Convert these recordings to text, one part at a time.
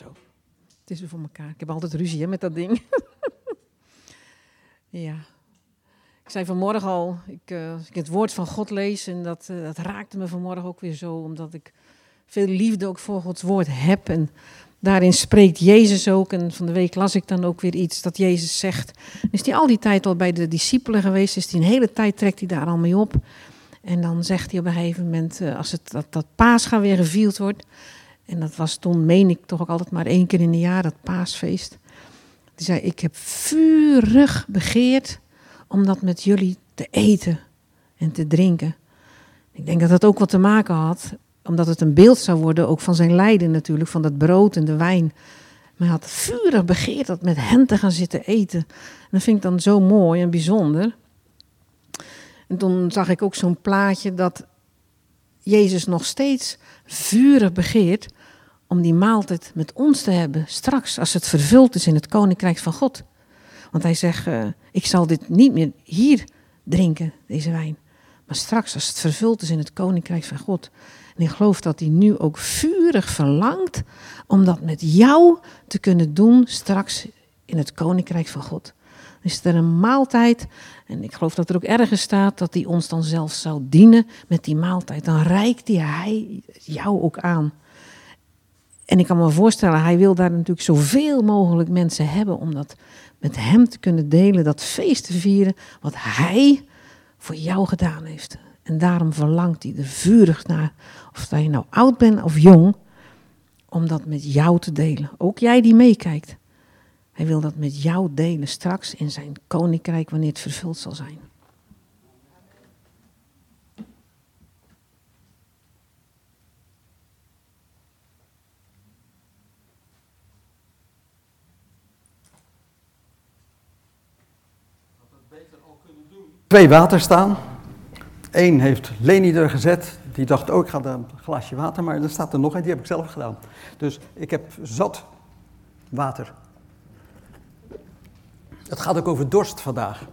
Zo. Het is weer voor elkaar. Ik heb altijd ruzie hè, met dat ding. ja. Ik zei vanmorgen al, ik, uh, als ik het woord van God lees, en dat, uh, dat raakte me vanmorgen ook weer zo, omdat ik veel liefde ook voor Gods woord heb. En daarin spreekt Jezus ook, en van de week las ik dan ook weer iets dat Jezus zegt. Is hij al die tijd al bij de discipelen geweest, is hij een hele tijd, trekt hij daar al mee op. En dan zegt hij op een gegeven moment, uh, als het, dat, dat paascha weer gevield wordt, en dat was toen, meen ik toch ook altijd maar één keer in een jaar, dat paasfeest. Die zei, ik heb vurig begeerd om dat met jullie te eten en te drinken. Ik denk dat dat ook wat te maken had, omdat het een beeld zou worden, ook van zijn lijden natuurlijk, van dat brood en de wijn. Maar hij had vurig begeerd dat met hen te gaan zitten eten. En dat vind ik dan zo mooi en bijzonder. En toen zag ik ook zo'n plaatje dat Jezus nog steeds vurig begeert om die maaltijd met ons te hebben, straks als het vervuld is in het koninkrijk van God. Want hij zegt, uh, ik zal dit niet meer hier drinken, deze wijn. Maar straks als het vervuld is in het koninkrijk van God. En ik geloof dat hij nu ook vurig verlangt om dat met jou te kunnen doen straks in het koninkrijk van God. Is er een maaltijd, en ik geloof dat er ook ergens staat dat hij ons dan zelf zou dienen met die maaltijd. Dan reikt hij jou ook aan. En ik kan me voorstellen, hij wil daar natuurlijk zoveel mogelijk mensen hebben om dat met hem te kunnen delen, dat feest te vieren, wat hij voor jou gedaan heeft. En daarom verlangt hij er vurig naar, of dat je nou oud bent of jong, om dat met jou te delen. Ook jij die meekijkt. Hij wil dat met jou delen straks in zijn koninkrijk wanneer het vervuld zal zijn. Twee water staan. Eén heeft Leni er gezet. Die dacht ook, ik ga een glaasje water. Maar er staat er nog een, die heb ik zelf gedaan. Dus ik heb zat water. Het gaat ook over dorst vandaag.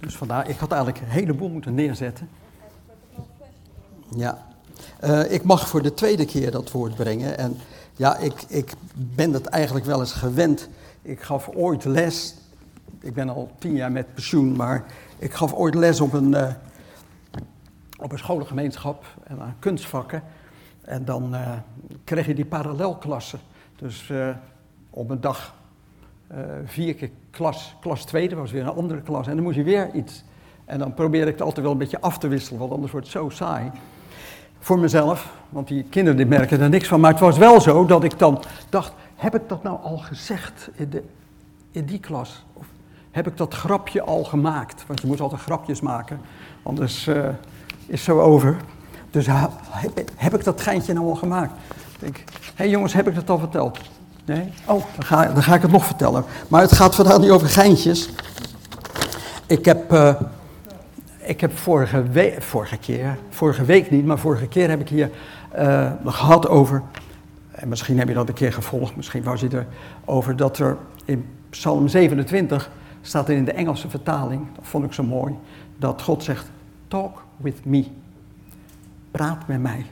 Dus vandaar, ik had eigenlijk een heleboel moeten neerzetten. Ja. Uh, ik mag voor de tweede keer dat woord brengen. En ja, ik, ik ben dat eigenlijk wel eens gewend. Ik gaf ooit les ik ben al tien jaar met pensioen, maar ik gaf ooit les op een, uh, op een scholengemeenschap en aan kunstvakken. En dan uh, kreeg je die parallelklassen. Dus uh, op een dag vier keer klas, klas 2, dat was weer een andere klas. En dan moest je weer iets. En dan probeerde ik het altijd wel een beetje af te wisselen, want anders wordt het zo saai. Voor mezelf, want die kinderen die merken er niks van. Maar het was wel zo dat ik dan dacht, heb ik dat nou al gezegd in, de, in die klas? Of heb ik dat grapje al gemaakt. Want je moet altijd grapjes maken, anders uh, is zo over. Dus heb, ik dat geintje nou al gemaakt? Ik denk, hé hey jongens, heb ik dat al verteld? Nee? Oh, dan ga, dan ga ik het nog vertellen. Maar het gaat vandaag niet over geintjes. Ik heb, uh, ik heb vorige, week, vorige keer, vorige week niet, maar vorige keer heb ik hier uh, gehad over, en misschien heb je dat een keer gevolgd, misschien was je er, over dat er in Psalm 27 staat er in de Engelse vertaling, dat vond ik zo mooi, dat God zegt, talk with me. Praat met mij.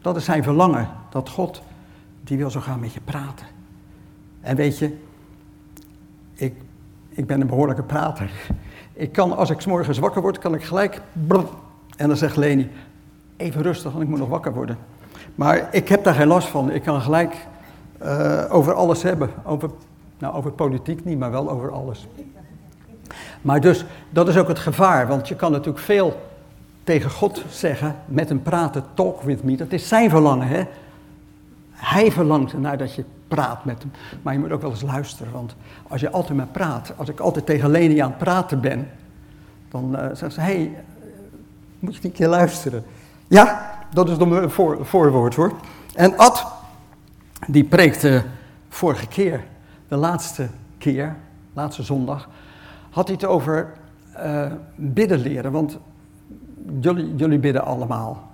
Dat is zijn verlangen, dat God, die wil zo gaan met je praten. En weet je, ik, ik ben een behoorlijke prater. Ik kan, als ik s morgens wakker word, kan ik gelijk... Brrr, en dan zegt Leni, even rustig, want ik moet nog wakker worden. Maar ik heb daar geen last van. Ik kan gelijk uh, over alles hebben. Over, nou, over politiek niet, maar wel over alles. Maar dus, dat is ook het gevaar, want je kan natuurlijk veel tegen God zeggen, met hem praten, talk with me, dat is zijn verlangen. Hè? Hij verlangt naar dat je praat met hem. Maar je moet ook wel eens luisteren, want als je altijd met praat, als ik altijd tegen Leni aan het praten ben, dan uh, zegt ze, hé, hey, moet je niet een keer luisteren? Ja, dat is dan een voor, voorwoord hoor. En Ad, die preekte vorige keer, de laatste keer, laatste zondag, had hij het over uh, bidden leren. Want jullie, jullie bidden allemaal.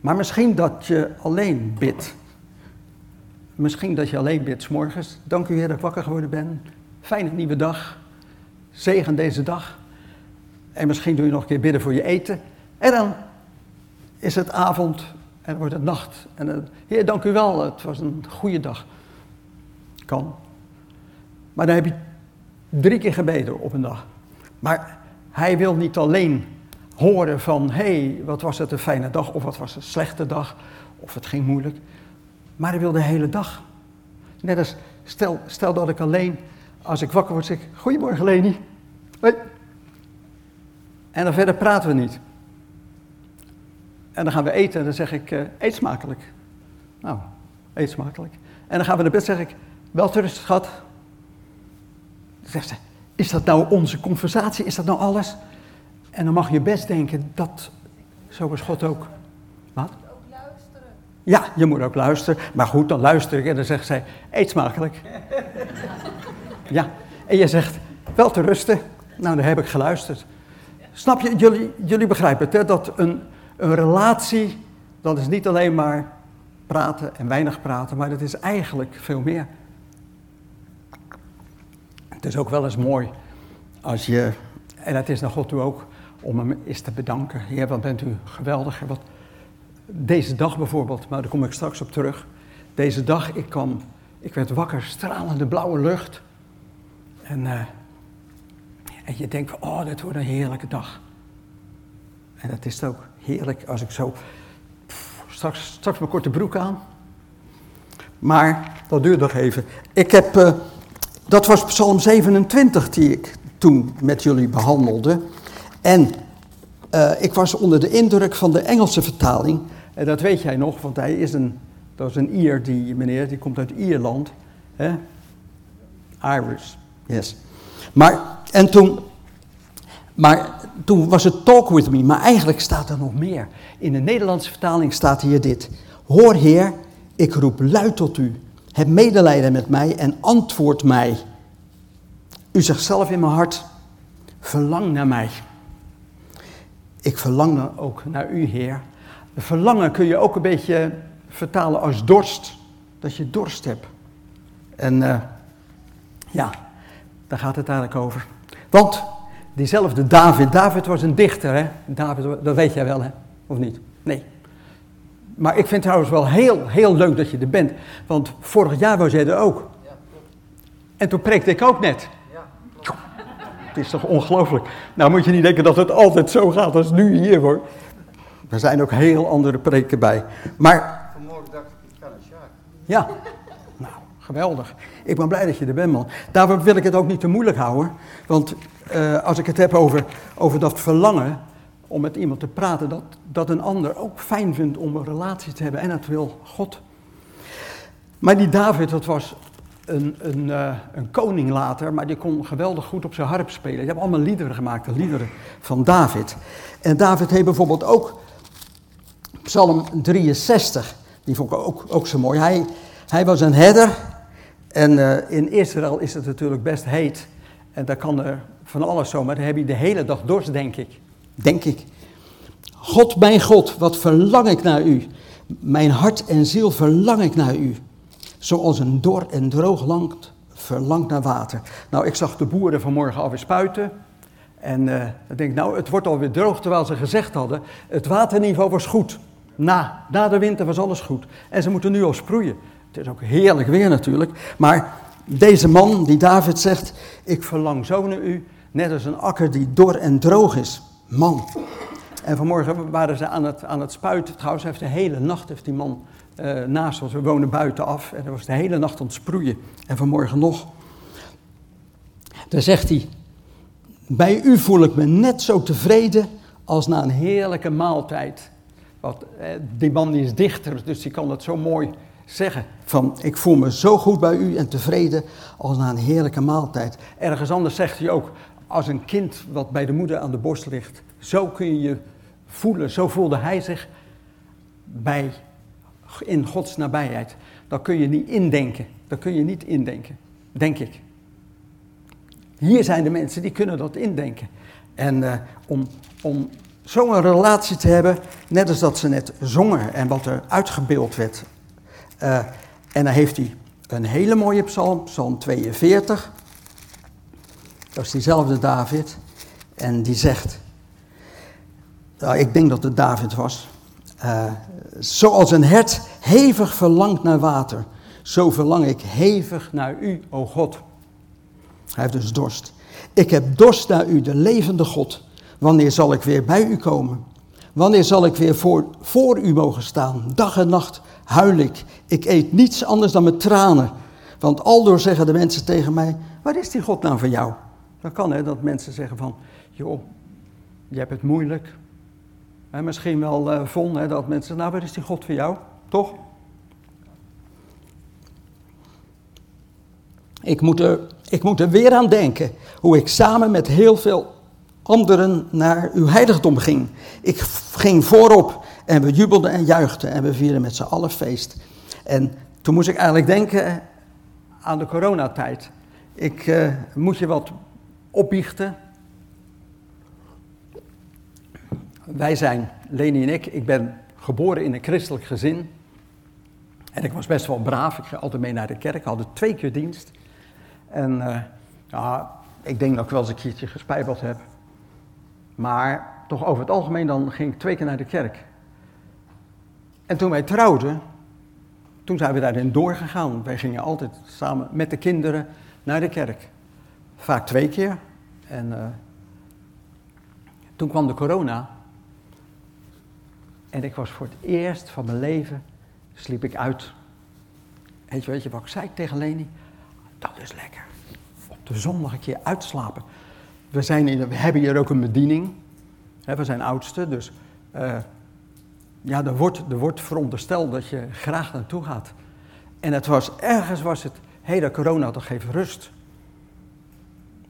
Maar misschien dat je alleen bidt. Misschien dat je alleen bidt s morgens. Dank u Heer dat ik wakker geworden ben. Fijne nieuwe dag. Zegen deze dag. En misschien doe je nog een keer bidden voor je eten. En dan is het avond En wordt het nacht. En dan, Heer, dank u wel, het was een goede dag. Kan. Maar dan heb je drie keer gebeden op een dag. Maar hij wil niet alleen horen van, hé, hey, wat was het een fijne dag, of wat was het een slechte dag, of het ging moeilijk. Maar hij wil de hele dag. Net als, stel, stel dat ik alleen, als ik wakker word, zeg ik, goedemorgen Leni. Hoi. En dan verder praten we niet. En dan gaan we eten en dan zeg ik, uh, eet smakelijk. Nou, eet smakelijk. En dan gaan we naar bed, zeg ik, wel rust schat. Zegt ze, is dat nou onze conversatie? Is dat nou alles? En dan mag je best denken, dat, zo is God ook. Wat? Ja, je moet ook luisteren. Maar goed, dan luister ik en dan zegt zij, eet smakelijk. ja, en je zegt, wel te rusten. Nou, dan heb ik geluisterd. Snap je, jullie, jullie begrijpen het, hè? dat een, een relatie, dat is niet alleen maar praten en weinig praten, maar dat is eigenlijk veel meer. Het is ook wel eens mooi als je, en het is naar God toe ook, om hem eens te bedanken. Heer, wat bent u geweldig. Wat, deze dag bijvoorbeeld, maar daar kom ik straks op terug. Deze dag, ik, kwam, ik werd wakker, stralende blauwe lucht. En, uh, en je denkt, oh, dit wordt een heerlijke dag. En dat is ook heerlijk als ik zo straks, straks mijn korte broek aan. Maar dat duurt nog even. Ik heb, uh, dat was Psalm 27 die ik toen met jullie behandelde. En uh, ik was onder de indruk van de Engelse vertaling. En dat weet jij nog, want hij is een, dat is een Ier, die meneer, die komt uit Ierland. Hè? Irish, yes. Maar, en toen, maar toen was het talk with me, maar eigenlijk staat er nog meer. In de Nederlandse vertaling staat hier dit. Hoor Heer, ik roep luid tot u. Heb medelijden met mij en antwoord mij. U zegt zelf in mijn hart, verlang naar mij. Ik verlang ook naar u, Heer. Verlangen kun je ook een beetje vertalen als dorst. Dat je dorst hebt. En uh, ja, daar gaat het eigenlijk over. Want diezelfde David, David was een dichter, hè? David, dat weet jij wel, hè? Of niet? Nee. Maar ik vind trouwens wel heel, heel leuk dat je er bent. Want vorig jaar was jij er ook. En toen preekte ik ook net. Het is toch ongelooflijk. Nou moet je niet denken dat het altijd zo gaat als nu hier hoor. Er zijn ook heel andere preken bij. Maar... Vanmorgen dacht ik, ik naar Sjaak. Ja, nou, geweldig. Ik ben blij dat je er bent, man. Daarom wil ik het ook niet te moeilijk houden. Want uh, als ik het heb over, over dat verlangen om met iemand te praten, dat, dat een ander ook fijn vindt om een relatie te hebben. En dat wil God. Maar die David, dat was een, een, uh, een, koning later, maar die kon geweldig goed op zijn harp spelen. Die hebben allemaal liederen gemaakt, de liederen van David. En David heeft bijvoorbeeld ook Psalm 63, die vond ik ook, ook zo mooi. Hij, hij was een herder en uh, in Israël is het natuurlijk best heet. En daar kan er van alles zo, maar dan heb je de hele dag dorst, denk ik. Denk ik. God, mijn God, wat verlang ik naar u. Mijn hart en ziel verlang ik naar u. Zoals een dor en droog land verlangt naar water. Nou, ik zag de boeren vanmorgen alweer spuiten. En uh, ik denk, nou, het wordt alweer droog, terwijl ze gezegd hadden, het waterniveau was goed. Na, na de winter was alles goed. En ze moeten nu al sproeien. Het is ook heerlijk weer natuurlijk. Maar deze man, die David zegt, ik verlang zo naar u, net als een akker die dor en droog is. Man. En vanmorgen waren ze aan het, aan het spuiten. Trouwens, heeft de hele nacht heeft die man uh, naast ons, we wonen buitenaf. En hij was de hele nacht aan het sproeien. En vanmorgen nog. Daar zegt hij, bij u voel ik me net zo tevreden als na een heerlijke maaltijd. Want eh, die man is dichter, dus die kan dat zo mooi zeggen. Van, ik voel me zo goed bij u en tevreden als na een heerlijke maaltijd. Ergens anders zegt hij ook, als een kind wat bij de moeder aan de borst ligt. Zo kun je je voelen, zo voelde hij zich bij in Gods nabijheid, dan kun je niet indenken. Dan kun je niet indenken, denk ik. Hier zijn de mensen die kunnen dat indenken. En uh, om, om zo'n relatie te hebben, net als dat ze net zongen en wat er uitgebeeld werd. Uh, en dan heeft hij een hele mooie psalm, psalm 42. Dat is diezelfde David. En die zegt, nou, ik denk dat het David was. Uh, zoals een hert hevig verlangt naar water, zo verlang ik hevig naar u, o God. Hij heeft dus dorst. Ik heb dorst naar u, de levende God. Wanneer zal ik weer bij u komen? Wanneer zal ik weer voor, voor u mogen staan? Dag en nacht huil ik. Ik eet niets anders dan met tranen. Want aldoor zeggen de mensen tegen mij: Waar is die God nou voor jou? Dat kan hè, dat mensen zeggen van: Joh, je hebt het moeilijk. En misschien wel uh, Von, hè, dat mensen: Nou, waar is die God voor jou? Toch? Ik moet, er, ik moet er weer aan denken hoe ik samen met heel veel anderen naar uw heiligdom ging. Ik ging voorop en we jubelden en juichten en we vierden met z'n allen feest. En toen moest ik eigenlijk denken aan de coronatijd. Ik uh, moet je wat opbiechten. Wij zijn, Leni en ik, ik ben geboren in een christelijk gezin. En ik was best wel braaf. Ik ging altijd mee naar de kerk. Ik had twee keer dienst. En uh, ja, ik denk dat ik wel eens een keertje gespijbeld heb. Maar toch over het algemeen dan ging ik twee keer naar de kerk. En toen wij trouwden, toen zijn we daarin doorgegaan. Wij gingen altijd samen met de kinderen naar de kerk. Vaak twee keer. En uh, toen kwam de corona. En ik was voor het eerst van mijn leven, sliep ik uit. Weet je, weet je wat ik zei tegen Leni? Dat is lekker. Op de zondag een keer uitslapen. We, zijn in, we hebben hier ook een bediening. we zijn oudste, dus uh, ja, er wordt, er wordt verondersteld dat je graag naartoe gaat. En het was, ergens was het, hé, hey, de corona toch even rust.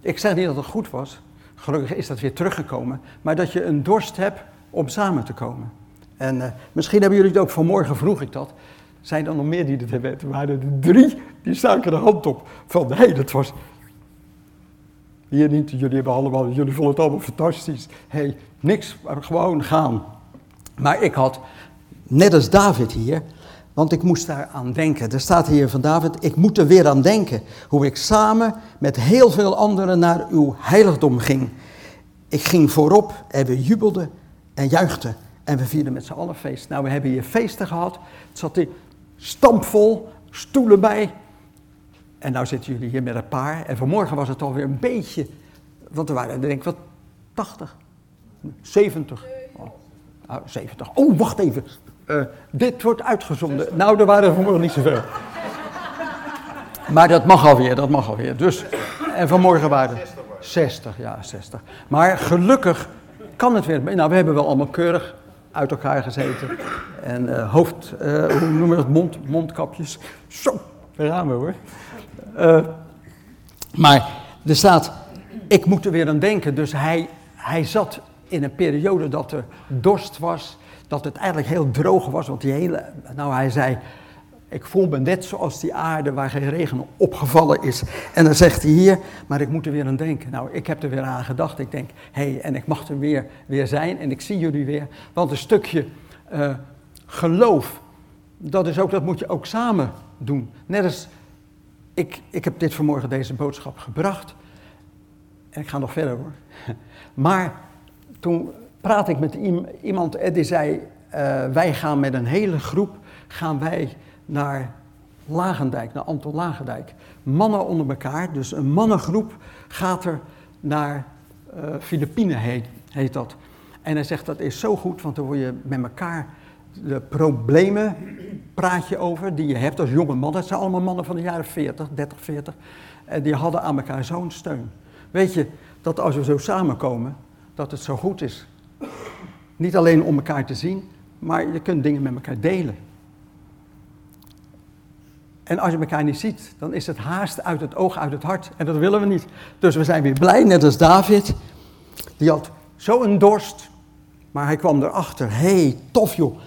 Ik zeg niet dat het goed was, gelukkig is dat weer teruggekomen, maar dat je een dorst hebt om samen te komen. En uh, misschien hebben jullie het ook vanmorgen, vroeg ik dat. Zijn er nog meer die dit hebben? Er waren er drie die staken de hand op. Van hé, hey, dat was. Hier niet, jullie hebben allemaal, jullie vonden het allemaal fantastisch. Hé, hey, niks, maar gewoon gaan. Maar ik had, net als David hier, want ik moest daar aan denken. Er staat hier van David, ik moet er weer aan denken. Hoe ik samen met heel veel anderen naar uw heiligdom ging. Ik ging voorop en we jubelden en juichten. En we vierden met z'n allen feest. Nou, we hebben hier feesten gehad. Het zat hier stampvol, stoelen bij. En nou zitten jullie hier met een paar. En vanmorgen was het alweer een beetje, want er waren, denk ik, wat, 80, 70. Oh, 70. Oh, wacht even. Uh, dit wordt uitgezonden. Nou, er waren vanmorgen niet zoveel. Maar dat mag alweer, dat mag alweer. Dus, en vanmorgen waren er 60, ja, 60. Maar gelukkig kan het weer. Nou, we hebben wel allemaal keurig uit elkaar gezeten. En uh, hoofd, uh, hoe noemen we dat, Mond, mondkapjes. Zo, daar gaan we hoor. Maar er staat, ik moet er weer aan denken. Dus hij, hij zat in een periode dat er dorst was, dat het eigenlijk heel droog was. Want die hele, nou hij zei, ik voel me net zoals die aarde waar geen regen opgevallen is. En dan zegt hij hier, maar ik moet er weer aan denken. Nou, ik heb er weer aan gedacht. Ik denk, hé, hey, en ik mag er weer, weer zijn en ik zie jullie weer. Want een stukje uh, geloof, dat, is ook, dat moet je ook samen doen. Net als, ik, ik heb dit vanmorgen deze boodschap gebracht. En ik ga nog verder hoor. Maar toen praat ik met iemand en die zei, uh, wij gaan met een hele groep, gaan wij naar Lagendijk, naar Anton Lagendijk. Mannen onder elkaar, dus een mannengroep gaat er naar uh, Filipijnen heet, heet dat. En hij zegt dat is zo goed, want dan word je met elkaar de problemen praat je over die je hebt als jonge man. Dat zijn allemaal mannen van de jaren 40, 30, 40. En die hadden aan elkaar zo'n steun. Weet je, dat als we zo samenkomen, dat het zo goed is. Niet alleen om elkaar te zien, maar je kunt dingen met elkaar delen. En als je elkaar niet ziet, dan is het haast uit het oog, uit het hart. En dat willen we niet. Dus we zijn weer blij, net als David. Die had zo'n dorst, maar hij kwam erachter. Hé, hey, tof joh.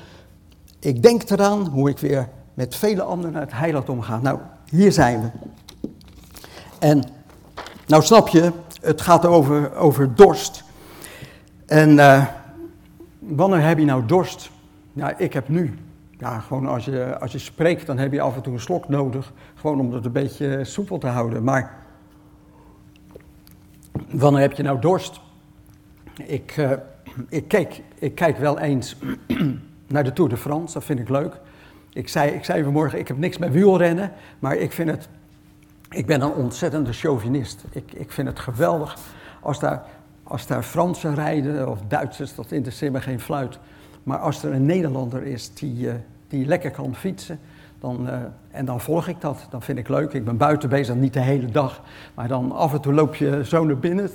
Ik denk eraan hoe ik weer met vele anderen naar het heiligdom ga. Nou, hier zijn we. En, nou snap je, het gaat over, over dorst. En uh, wanneer heb je nou dorst? Ja, ik heb nu. Ja, gewoon als je, als je spreekt, dan heb je af en toe een slok nodig. Gewoon om het een beetje soepel te houden. Maar wanneer heb je nou dorst? Ik, uh, ik, kijk, ik kijk wel eens naar de Tour de France. Dat vind ik leuk. Ik zei, ik zei vanmorgen, ik heb niks met wielrennen, maar ik vind het... Ik ben een ontzettende chauvinist. Ik, ik vind het geweldig als daar, als daar Fransen rijden of Duitsers, dat interesseert me geen fluit. Maar als er een Nederlander is die, uh, die lekker kan fietsen, dan, uh, en dan volg ik dat. Dan vind ik leuk. Ik ben buiten bezig, niet de hele dag. Maar dan af en toe loop je zo naar binnen.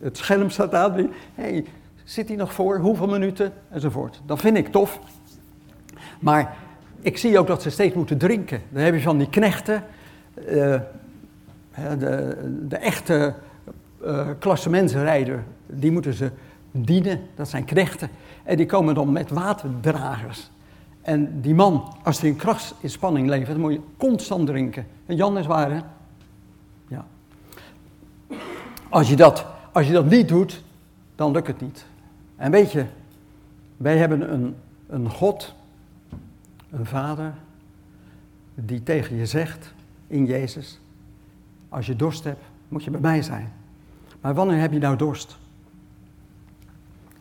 Het scherm staat aan. Hé, hey, zit hij nog voor? Hoeveel minuten? Enzovoort. Dat vind ik tof. Maar ik zie ook dat ze steeds moeten drinken. Dan heb je van die knechten. Uh, de, de echte uh, klassementsrijder, die moeten ze dienen. Dat zijn knechten. En die komen dan met waterdragers. En die man, als hij een krachtsinspanning levert, dan moet je constant drinken. En Jan is waar, hè? Ja. Als je dat, als je dat niet doet, dan lukt het niet. En weet je, wij hebben een, een God, een vader, die tegen je zegt in Jezus, als je dorst hebt, moet je bij mij zijn. Maar wanneer heb je nou dorst?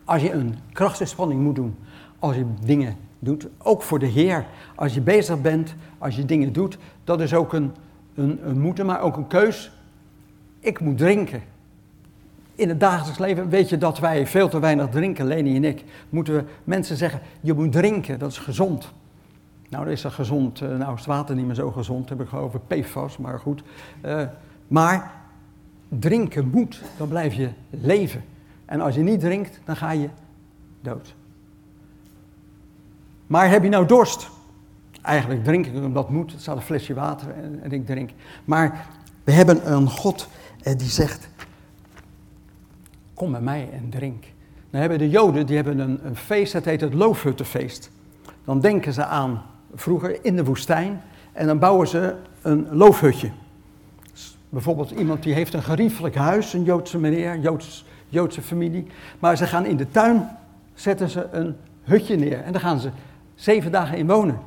Als je een krachtsinspanning moet doen, als je dingen doet, ook voor de Heer. Als je bezig bent, als je dingen doet, dat is ook een, een, moeten, maar ook een keus. Ik moet drinken. In het dagelijks leven weet je dat wij veel te weinig drinken, Leni en ik. Moeten we mensen zeggen, je moet drinken, dat is gezond. Nou, dan is dat gezond. Eh, nou het water niet meer zo gezond, heb ik over PFAS, maar goed. Uh, maar drinken moet, dan blijf je leven. En als je niet drinkt, dan ga je dood. Maar heb je nou dorst? Eigenlijk drink ik omdat moet. Het staat een flesje water en, ik drink. Maar we hebben een God eh, die zegt: Kom bij mij en drink. Dan hebben de Joden die hebben een, een feest, dat heet het Loofhuttenfeest. Dan denken ze aan vroeger in de woestijn en dan bouwen ze een loofhutje. bijvoorbeeld iemand die heeft een geriefelijk huis, een Joodse meneer, Joods, Joodse familie. Maar ze gaan in de tuin, zetten ze een hutje neer en dan gaan ze zeven dagen in wonen.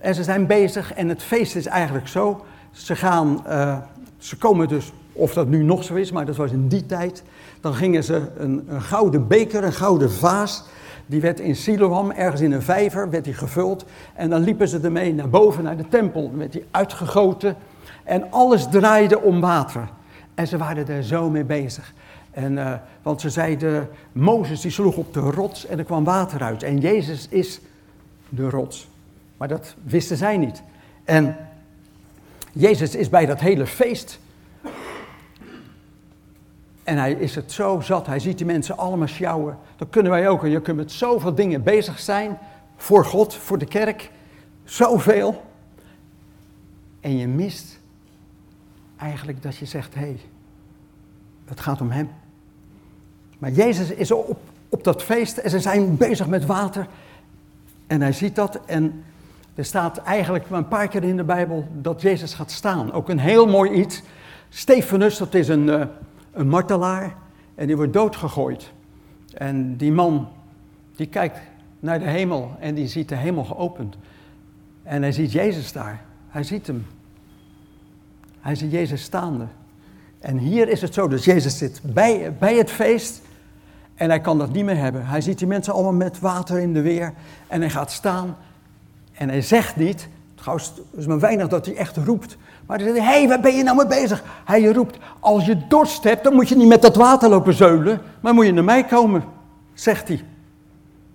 En ze zijn bezig en het feest is eigenlijk zo. Ze gaan, uh, ze komen dus, of dat nu nog zo is, maar dat was in die tijd. Dan gingen ze een, een gouden beker, een gouden vaas. Die werd in Siloam, ergens in een vijver, werd die gevuld. En dan liepen ze ermee naar boven, naar de tempel. Dan werd die uitgegoten. En alles draaide om water. En ze waren er zo mee bezig. En, uh, want ze zeiden, Mozes die sloeg op de rots en er kwam water uit. En Jezus is de rots. Maar dat wisten zij niet. En Jezus is bij dat hele feest. En hij is het zo zat, hij ziet die mensen allemaal sjouwen. Dan kunnen wij ook. En je kunt met zoveel dingen bezig zijn. Voor God, voor de kerk. Zoveel. En je mist eigenlijk dat je zegt, hé, hey, het gaat om hem. Maar Jezus is op, op dat feest en ze zijn bezig met water. En hij ziet dat en er staat eigenlijk een paar keer in de Bijbel dat Jezus gaat staan. Ook een heel mooi iets. Stefanus, dat is een, uh, een martelaar en die wordt doodgegooid. En die man, die kijkt naar de hemel en die ziet de hemel geopend. En hij ziet Jezus daar. Hij ziet hem. Hij ziet Jezus staande. En hier is het zo, dus Jezus zit bij, bij het feest en hij kan dat niet meer hebben. Hij ziet die mensen allemaal met water in de weer. En hij gaat staan. En hij zegt niet. Trouwens, het is maar weinig dat hij echt roept. Maar hij zegt: Hé, hey, waar ben je nou mee bezig? Hij roept: Als je dorst hebt, dan moet je niet met dat water lopen zeulen. Maar moet je naar mij komen, zegt hij.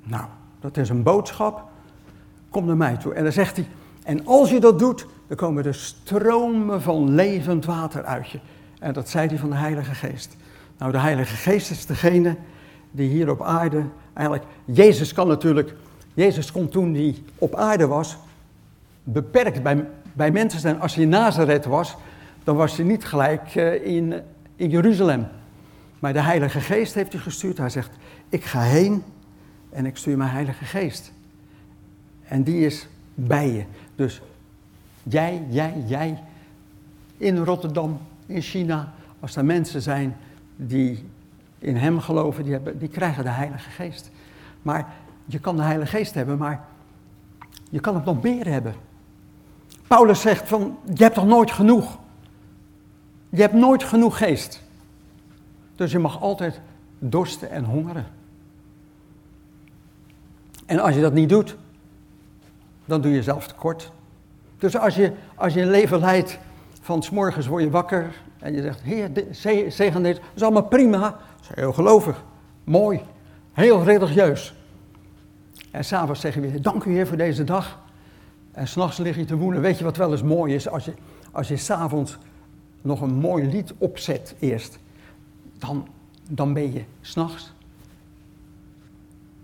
Nou, dat is een boodschap. Kom naar mij toe. En dan zegt hij: En als je dat doet, dan komen er stromen van levend water uit je. En dat zei hij van de Heilige Geest. Nou, de Heilige Geest is degene die hier op aarde eigenlijk. Jezus kan natuurlijk. Jezus kon toen hij op aarde was. beperkt bij, bij mensen zijn. Als hij in Nazareth was. dan was hij niet gelijk uh, in, in Jeruzalem. Maar de Heilige Geest heeft hij gestuurd. Hij zegt: Ik ga heen en ik stuur mijn Heilige Geest. En die is bij je. Dus jij, jij, jij. In Rotterdam, in China. Als er mensen zijn die in hem geloven, die, hebben, die krijgen de Heilige Geest. Maar je kan de Heilige Geest hebben, maar je kan het nog meer hebben. Paulus zegt van, je hebt toch nooit genoeg? Je hebt nooit genoeg geest. Dus je mag altijd dorsten en hongeren. En als je dat niet doet, dan doe je zelf tekort. Dus als je, als je een leven leidt van s morgens word je wakker en je zegt, heer, zegen dit, is allemaal prima. Dat is heel gelovig, mooi, heel religieus. En s'avonds zeg je weer, dank u heer voor deze dag. En s'nachts lig je te woelen. Weet je wat wel eens mooi is? Als je, als je s'avonds nog een mooi lied opzet eerst, dan, dan ben je s'nachts.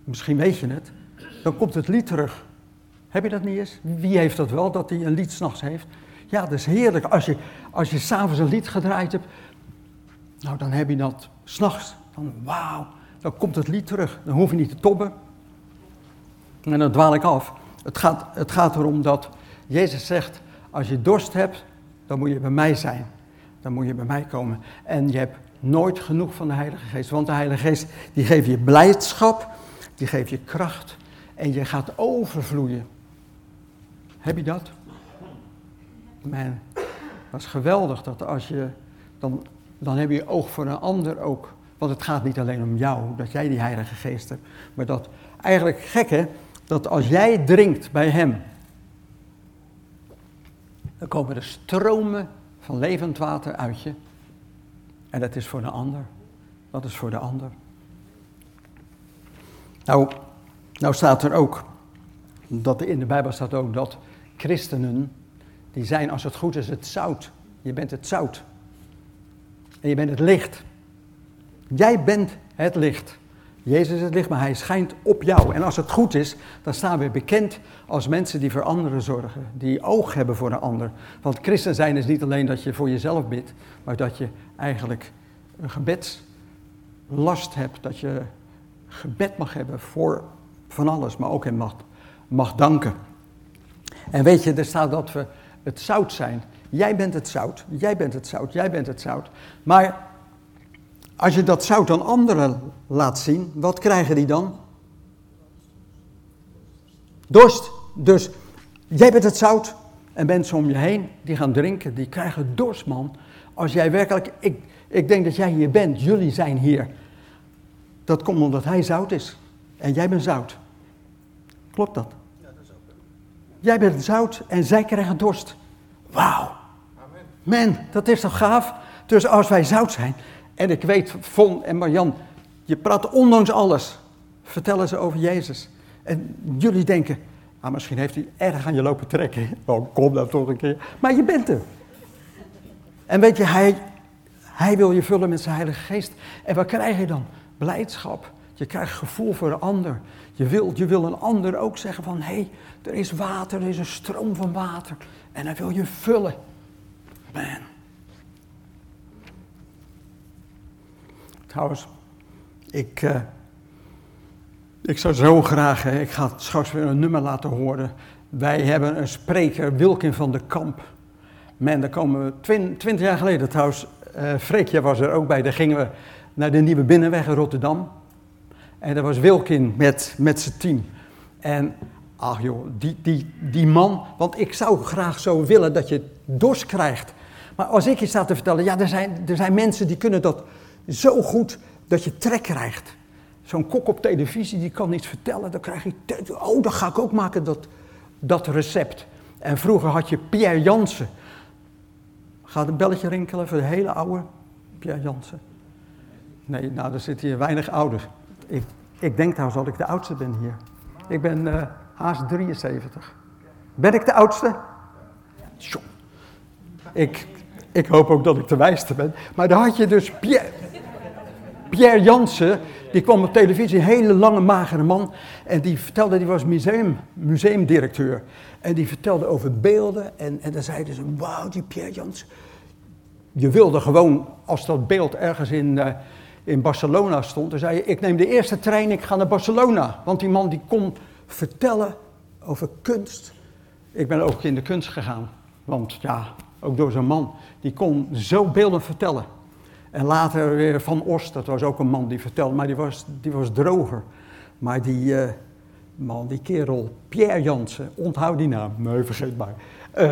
Misschien weet je het. Dan komt het lied terug. Heb je dat niet eens? Wie heeft dat wel, dat hij een lied s'nachts heeft? Ja, dat is heerlijk. Als je, als je s'avonds een lied gedraaid hebt, nou dan heb je dat s'nachts. Dan wauw, dan komt het lied terug. Dan hoef je niet te tobben. En dan dwaal ik af. Het gaat, het gaat erom dat Jezus zegt, als je dorst hebt, dan moet je bij mij zijn. Dan moet je bij mij komen. En je hebt nooit genoeg van de Heilige Geest. Want de Heilige Geest, die geeft je blijdschap, die geeft je kracht. En je gaat overvloeien. Heb je dat? Man, dat is geweldig. Dat als je, dan, dan heb je oog voor een ander ook. Want het gaat niet alleen om jou, dat jij die Heilige Geest hebt. Maar dat, eigenlijk gek hè, dat als jij drinkt bij Hem, dan komen er stromen van levend water uit je. En dat is voor de ander. Dat is voor de ander. Nou, nou staat er ook, dat in de Bijbel staat ook dat christenen, die zijn als het goed is het zout. Je bent het zout. En je bent het licht. Jij bent het licht. Jezus is het licht, maar hij schijnt op jou. En als het goed is, dan staan we bekend als mensen die voor anderen zorgen. Die oog hebben voor een ander. Want christen zijn is niet alleen dat je voor jezelf bidt, maar dat je eigenlijk een gebedslast hebt. Dat je gebed mag hebben voor van alles, maar ook in mag, mag danken. En weet je, er staat dat we het zout zijn. Jij bent het zout, jij bent het zout, jij bent het zout. Maar als je dat zout aan anderen laat zien, wat krijgen die dan? Dorst. Dus jij bent het zout en mensen om je heen die gaan drinken, die krijgen dorst, man. Als jij werkelijk, ik, ik denk dat jij hier bent, jullie zijn hier. Dat komt omdat hij zout is en jij bent zout. Klopt dat? Ja, dat is ook. Jij bent zout en zij krijgen dorst. Wauw. Man, dat is toch gaaf? Dus als wij zout zijn, en ik weet, Von en Marjan, je praat ondanks alles, vertellen ze over Jezus. En jullie denken, ah, misschien heeft hij erg aan je lopen trekken. Oh, kom dan toch een keer. Maar je bent er. En weet je, hij, hij wil je vullen met zijn Heilige Geest. En wat krijg je dan? Blijdschap. Je krijgt gevoel voor de ander. Je wil, je wil een ander ook zeggen van, hé, hey, er is water, er is een stroom van water. En hij wil je vullen. Man. Trouwens, ik, uh, ik zou zo graag, hè, ik ga straks weer een nummer laten horen. Wij hebben een spreker, Wilkin van de Kamp. Man, daar komen we twintig jaar geleden trouwens, uh, Freekje was er ook bij, daar gingen we naar de Nieuwe Binnenweg in Rotterdam. En daar was Wilkin met, met zijn team. En ach joh, die, die, die man, want ik zou graag zo willen dat je dorst krijgt. Maar als ik je sta te vertellen, ja, er zijn, er zijn mensen die kunnen dat zo goed dat je trek krijgt. Zo'n kok op televisie, die kan iets vertellen, dan krijg je, oh, dat ga ik ook maken, dat, dat recept. En vroeger had je Pierre Jansen. Gaat een belletje rinkelen voor de hele oude Pierre Jansen? Nee, nou, er zitten hier weinig ouders. Ik, ik denk trouwens dat ik de oudste ben hier. Ik ben uh, haast 73. Ben ik de oudste? Ik, ik hoop ook dat ik de wijste ben. Maar dan had je dus Pierre, Pierre Jansen, die kwam op televisie, een hele lange magere man. En die vertelde, die was museum, museumdirecteur. En die vertelde over beelden. En, en dan zeiden ze, wauw, die Pierre Jansen. Je wilde gewoon, als dat beeld ergens in... Uh, in Barcelona stond, dan zei ik neem de eerste trein, ik ga naar Barcelona. Want die man die kon vertellen over kunst. Ik ben ook in de kunst gegaan, want ja, ook door zo'n man, die kon zo beelden vertellen. En later weer Van Ost, dat was ook een man die vertelde, maar die was, die was droger. Maar die uh, man, die kerel, Pierre Jansen, onthoud die naam, nee, vergeet maar. Uh,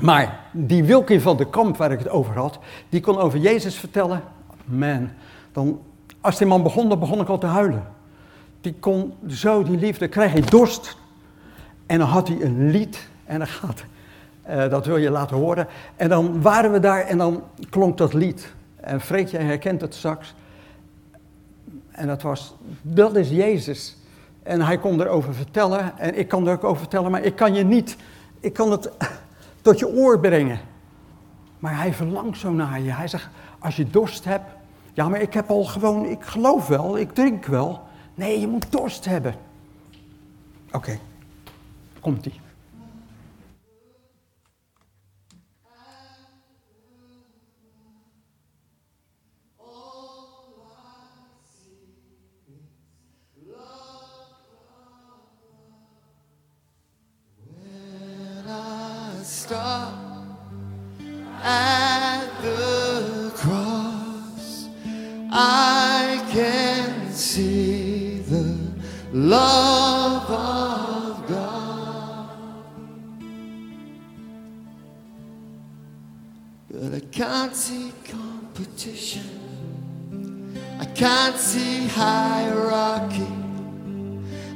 maar die Wilkin van de Kamp, waar ik het over had, die kon over Jezus vertellen man, dan, als die man begon, dan begon ik al te huilen. die kon zo die liefde, kreeg hij dorst. En dan had hij een lied en dan gaat, uh, dat wil je laten horen. En dan waren we daar en dan klonk dat lied. En Freekje herkent het straks. En dat was, dat is Jezus. En hij kon erover vertellen en ik kan er ook over vertellen, maar ik kan je niet, ik kan het tot je oor brengen. Maar hij verlangt zo naar je. Hij zegt, als je dorst hebt, ja, maar ik heb al gewoon, ik geloof wel, ik drink wel. Nee, je moet dorst hebben. Oké, komt-ie. I can see the love of God. But I can't see competition. I can't see hierarchy.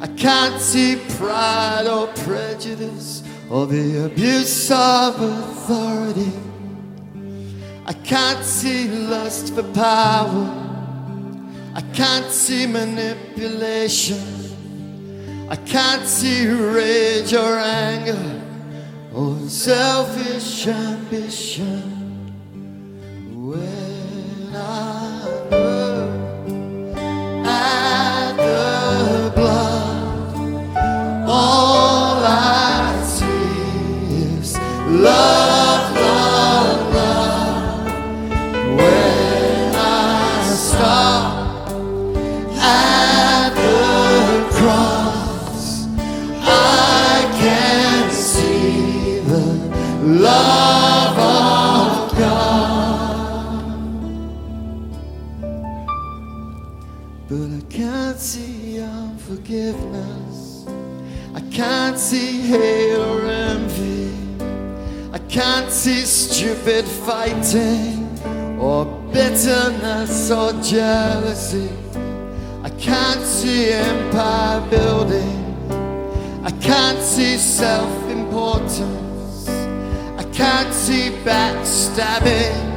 I can't see pride or prejudice or the abuse of authority. I can't see lust for power. I can't see manipulation. I can't see rage or anger or selfish ambition. Can't see unforgiveness. I can't see hate or envy. I can't see stupid fighting or bitterness or jealousy. I can't see empire building. I can't see self importance. I can't see backstabbing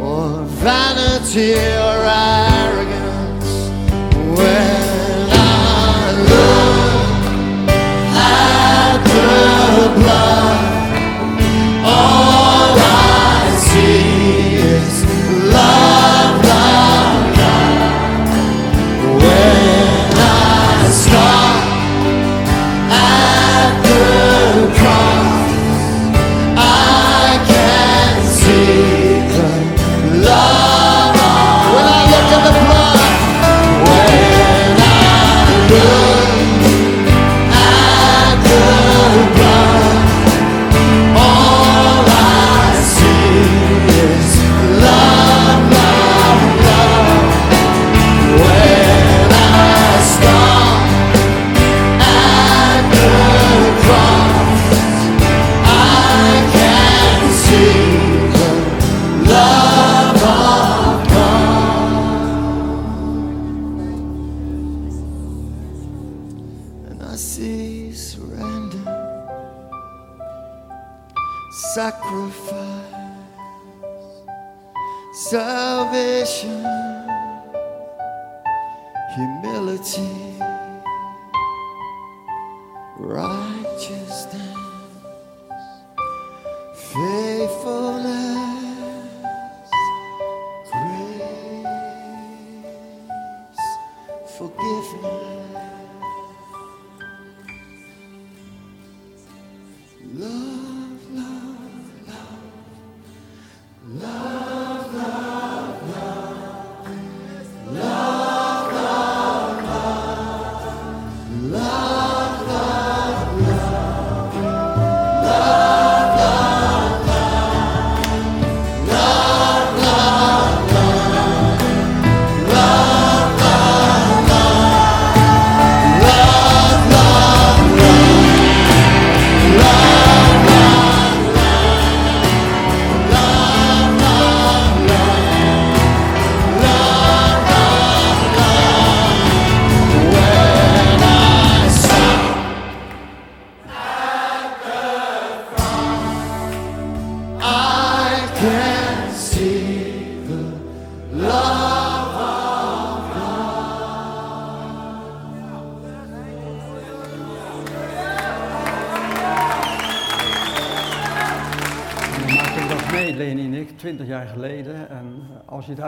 or vanity or arrogance. When love.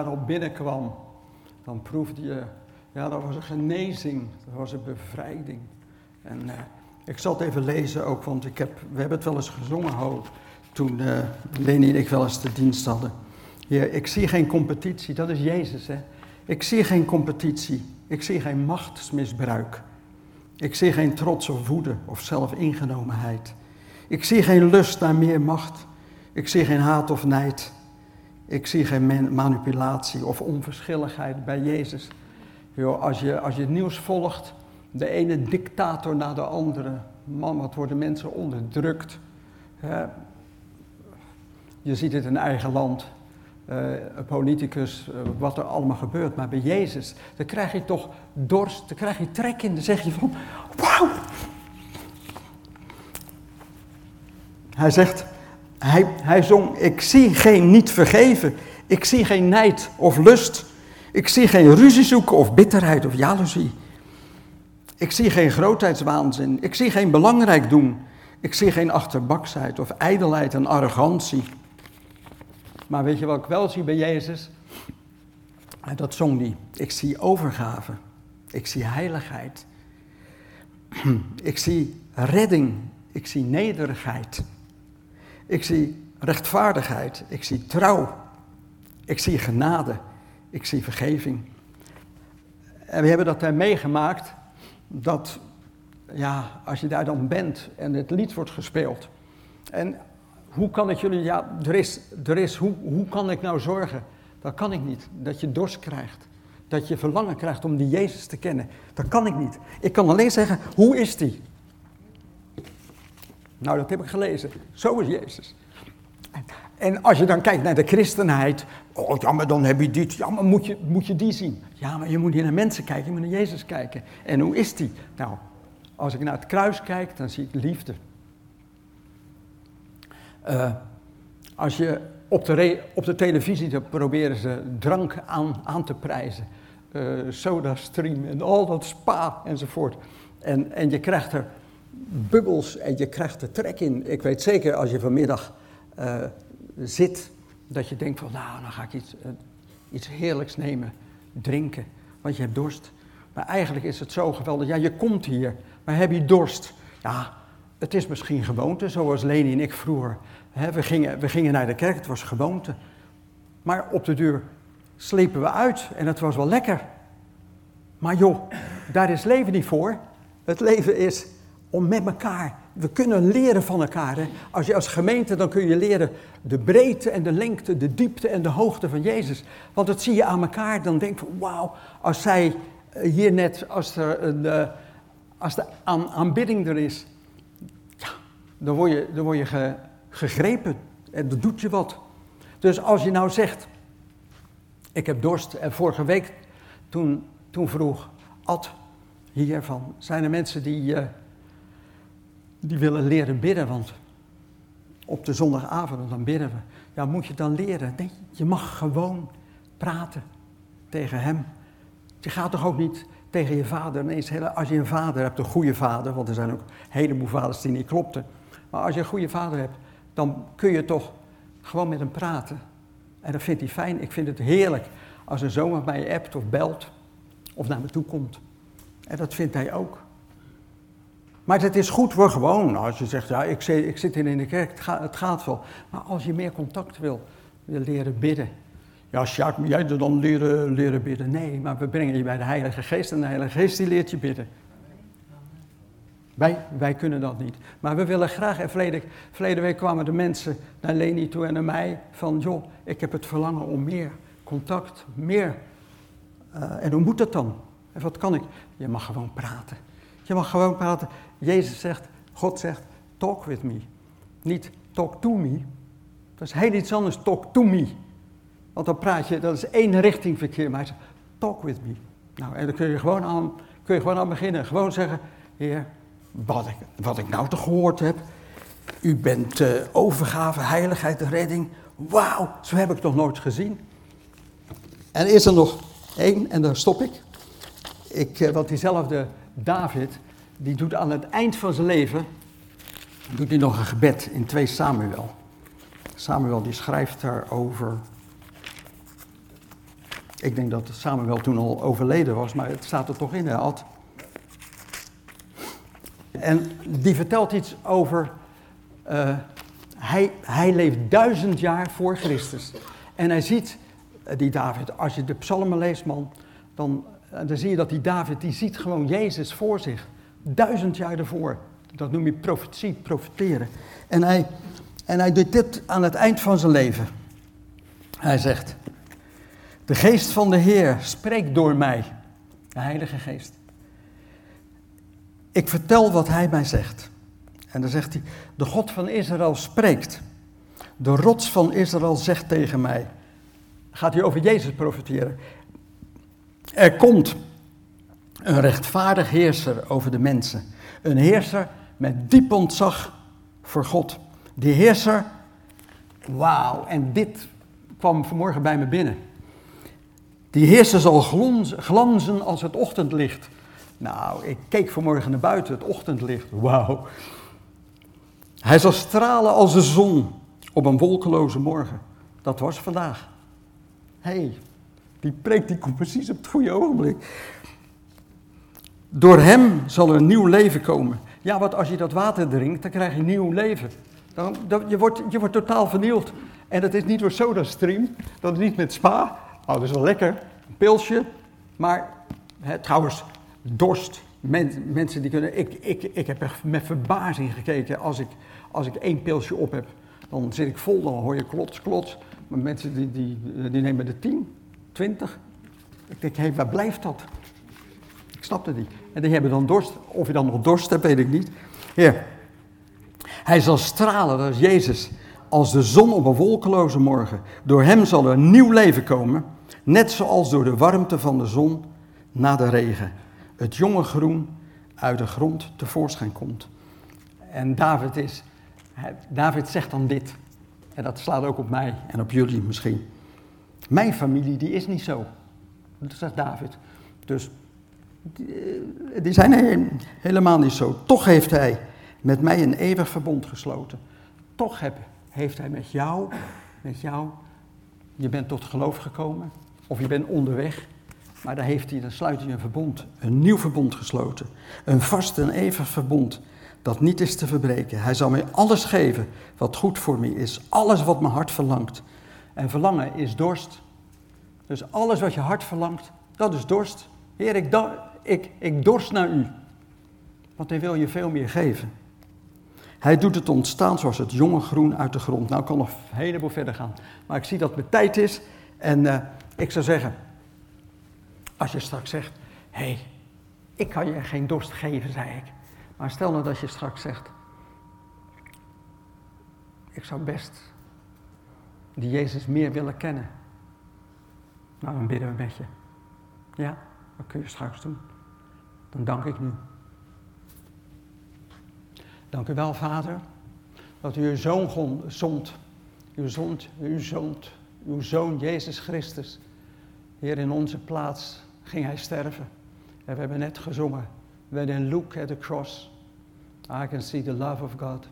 Als je daar al binnenkwam, dan proefde je, ja, dat was een genezing, dat was een bevrijding. En eh, ik zal het even lezen ook, want ik heb, we hebben het wel eens gezongen, Ho, toen eh Leni en ik wel eens de dienst hadden. Heer, ik zie geen competitie, dat is Jezus, hè. Ik zie geen competitie, ik zie geen machtsmisbruik. Ik zie geen trots of woede of zelfingenomenheid. Ik zie geen lust naar meer macht. Ik zie geen haat of nijd. Ik zie geen man- manipulatie of onverschilligheid bij Jezus. Als, je, als je het nieuws volgt, de ene dictator na de andere. Man, wat worden mensen onderdrukt. Je ziet het in eigen land. Eh, politicus, eh, wat er allemaal gebeurt. Maar bij Jezus, dan krijg je toch dorst, dan krijg je trek in. Dan zeg je van, wauw. Hij zegt, hij, hij zong, ik zie geen niet vergeven. Ik zie geen nijd of lust. Ik zie geen ruzie zoeken of bitterheid of jaloezie. Ik zie geen grootheidswaanzin. Ik zie geen belangrijk doen. Ik zie geen achterbaksheid of ijdelheid en arrogantie. Maar weet je wat ik wel zie bij Jezus? En dat zong hij. Ik zie overgave. Ik zie heiligheid. Ik zie redding. Ik zie nederigheid. Ik zie rechtvaardigheid. Ik zie trouw. Ik zie genade. Ik zie vergeving. En we hebben dat daar meegemaakt. Dat, ja, als je daar dan bent en het lied wordt gespeeld. En hoe kan ik jullie, ja, er is, er is hoe, hoe kan ik nou zorgen? Dat kan ik niet. Dat je dorst krijgt. Dat je verlangen krijgt om die Jezus te kennen. Dat kan ik niet. Ik kan alleen zeggen, hoe is die? Nou, dat heb ik gelezen. Zo is Jezus. En- als je dan kijkt naar de christenheid, oh ja, maar dan heb je dit, ja, maar moet je, moet je die zien? Ja, maar je moet niet naar mensen kijken, je moet naar Jezus kijken. En hoe is die? Nou, als ik naar het kruis kijk, dan zie ik liefde. Eh, als je op de, op de televisie, dan proberen ze drank aan, aan te prijzen. Eh SodaStream en al dat spa enzovoort. En, en je krijgt er bubbels en je krijgt er trek in. Ik weet zeker als je vanmiddag eh, zit, dat je denkt van nou, dan ga ik iets, eh, iets heerlijks nemen, drinken, want je hebt dorst. Maar eigenlijk is het zo geweldig, ja je komt hier, maar heb je dorst? Ja, het is misschien gewoonte, zoals Leni en ik vroeger. Hè, we, gingen, we gingen naar de kerk, het was gewoonte. Maar op de deur slepen we uit en het was wel lekker. Maar joh, daar is leven niet voor. Het leven is om met elkaar. We kunnen leren van elkaar. Hè? Als je als gemeente, dan kun je leren de breedte en de lengte, de diepte en de hoogte van Jezus. Want dat zie je aan elkaar, dan denk je wauw, als zij eh, hier net, als, er een, eh, als de aan, aanbidding er is, dan word je, dan word je ge- gegrepen. En dat doet je wat. Dus als je nou zegt, ik heb dorst. En vorige week, toen, toen vroeg Ad hiervan, zijn er mensen die, eh, die willen leren bidden? Want op de zondagavond, dan bidden we. Ja, moet je dan leren? Nee, je mag gewoon praten tegen hem. Je gaat toch ook niet tegen je vader ineens, als je een vader hebt, een goede vader, want er zijn ook een heleboel vaders die niet klopten. Maar als je een goede vader hebt, dan kun je toch gewoon met hem praten. En dat vindt hij fijn. Ik vind het heerlijk als een zoon je appt of belt of naar me toe komt. En dat vindt hij ook. Maar het is goed voor gewoon. Als je zegt, ja, ik zit, ik zit in de kerk, het gaat, het gaat wel. Maar als je meer contact wil, wil leren bidden. Ja, Sjaak, jij dan leren, leren bidden? Nee, maar we brengen je bij de Heilige Geest en de Heilige Geest die leert je bidden. Wij, wij kunnen dat niet. Maar we willen graag, en verleden week kwamen de mensen naar Leni toe en naar mij van, joh, ik heb het verlangen om meer contact, meer. Eh, en hoe moet dat dan? En wat kan ik? Je mag gewoon praten. Je mag gewoon praten. Jezus zegt, God zegt, talk with me. Niet talk to me. Dat is heel iets anders, talk to me. Want dan praat je, dat is één richting verkeer. Maar hij zegt, talk with me. Nou, en dan kun je gewoon aan, kun je gewoon aan beginnen. Gewoon zeggen, Heer, wat ik, wat ik nou toch gehoord heb. U bent eh, overgave, heiligheid, redding. Wauw, zo heb ik nog nooit gezien. En is er nog één, en daar stop ik. ik eh, want diezelfde David, die doet aan het eind van zijn leven, doet hij nog een gebed in 2 Samuel. Samuel die schrijft daarover. Ik denk dat Samuel toen al overleden was, maar het staat er toch in, hij had. En die vertelt iets over. eh, hij, hij leeft duizend jaar voor Christus. En hij ziet, eh, die David, als je de psalmen leest, man, dan, eh, dan zie je dat die David, die ziet gewoon Jezus voor zich. Duizend jaar ervoor. Dat noem je profetie, profeteren. En hij, en hij doet dit aan het eind van zijn leven. Hij zegt, de geest van de Heer spreekt door mij, de Heilige Geest. Ik vertel wat hij mij zegt. En dan zegt hij, de God van Israël spreekt. De rots van Israël zegt tegen mij. Gaat hij over Jezus profiteren. Er komt een rechtvaardig heerser over de mensen. Een heerser met diep ontzag voor God. Die heerser, wauw, en dit kwam vanmorgen bij me binnen. Die heerser zal glanzen als het ochtendlicht. Nou, ik keek vanmorgen naar buiten, het ochtendlicht. Wauw. Hij zal stralen als de zon op een wolkeloze morgen. Dat was vandaag. Hey, die preek die komt precies op het goede ogenblik. Door hem zal er een nieuw leven komen. Ja, want als je dat water drinkt, dan krijg je nieuw leven. Dan, je, wordt, je wordt totaal vernield. En dat is niet door SodaStream, dat is niet met spa. Nou, dat is wel lekker, een pilsje. Maar, hè, trouwens, dorst. Men- mensen die kunnen... Ik, ik, ik heb echt met verbazing gekeken als ik, als ik één pilsje op heb. Dan zit ik vol, dan hoor je klots, klots. Maar mensen die, die, die nemen er 10, 20. Ik denk, hé, waar blijft dat? Ik snap het niet. En die hebben dan dorst. Of je dan nog dorst hebt, weet ik niet. Heer, hij zal stralen, is Jezus, als de zon op een wolkeloze morgen. Door hem zal er nieuw leven komen, net zoals door de warmte van de zon na de regen. Het jonge groen uit de grond tevoorschijn komt. En David, is, David zegt dan dit, en dat slaat ook op mij en op jullie misschien. Mijn familie die is niet zo, dat zegt David. Dus die, eh, die zijn he- helemaal niet zo. Toch heeft hij met mij een eeuwig verbond gesloten. Toch heb, heeft hij met jou, met jou, je bent tot geloof gekomen, of je bent onderweg, maar daar heeft hij, dan sluit hij een verbond, een nieuw verbond gesloten. Een vast en eeuwig verbond dat niet is te verbreken. Hij zal mij alles geven wat goed voor mij is, alles wat mijn hart verlangt. En verlangen is dorst. Dus alles wat je hart verlangt, dat is dorst. Heer, ik, ik, dorst naar u. Want hij wil je veel meer geven. Hij doet het ontstaan zoals het jonge groen uit de grond. Nou, ik kan nog een heleboel verder gaan. Maar ik zie dat mijn tijd is. En eh, ik zou zeggen, als je straks zegt, hé, hey, ik kan je geen dorst geven, zei ik. Maar stel nou dat je straks zegt, ik zou best die Jezus meer willen kennen. Nou, dan bidden we met je. Ja, dat kun je straks doen. Dan dank ik nu. Dank u wel, Vader, dat u uw zoon zond. Uw zond, uw zoon, uw zoon Jezus Christus. Heer, in onze plaats ging hij sterven. En we hebben net gezongen. When I look at the cross, I can see the love of God.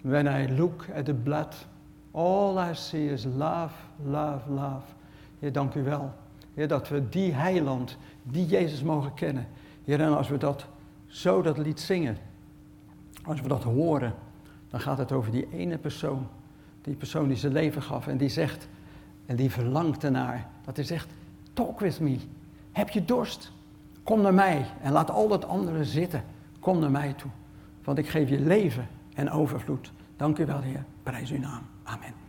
When I look at the blood, all I see is love, love, love. Heer, dank u wel. Heer, dat we die heiland, die Jezus mogen kennen. Heer, en als we dat zo dat lied zingen, als we dat horen, dan gaat het over die ene persoon. Die persoon die zijn leven gaf en die zegt, en die verlangt ernaar. Dat hij zegt, talk with me. Heb je dorst? Kom naar mij en laat al dat andere zitten. Kom naar mij toe. Want ik geef je leven en overvloed. Dank u wel, Heer. Prijs uw naam. 아멘.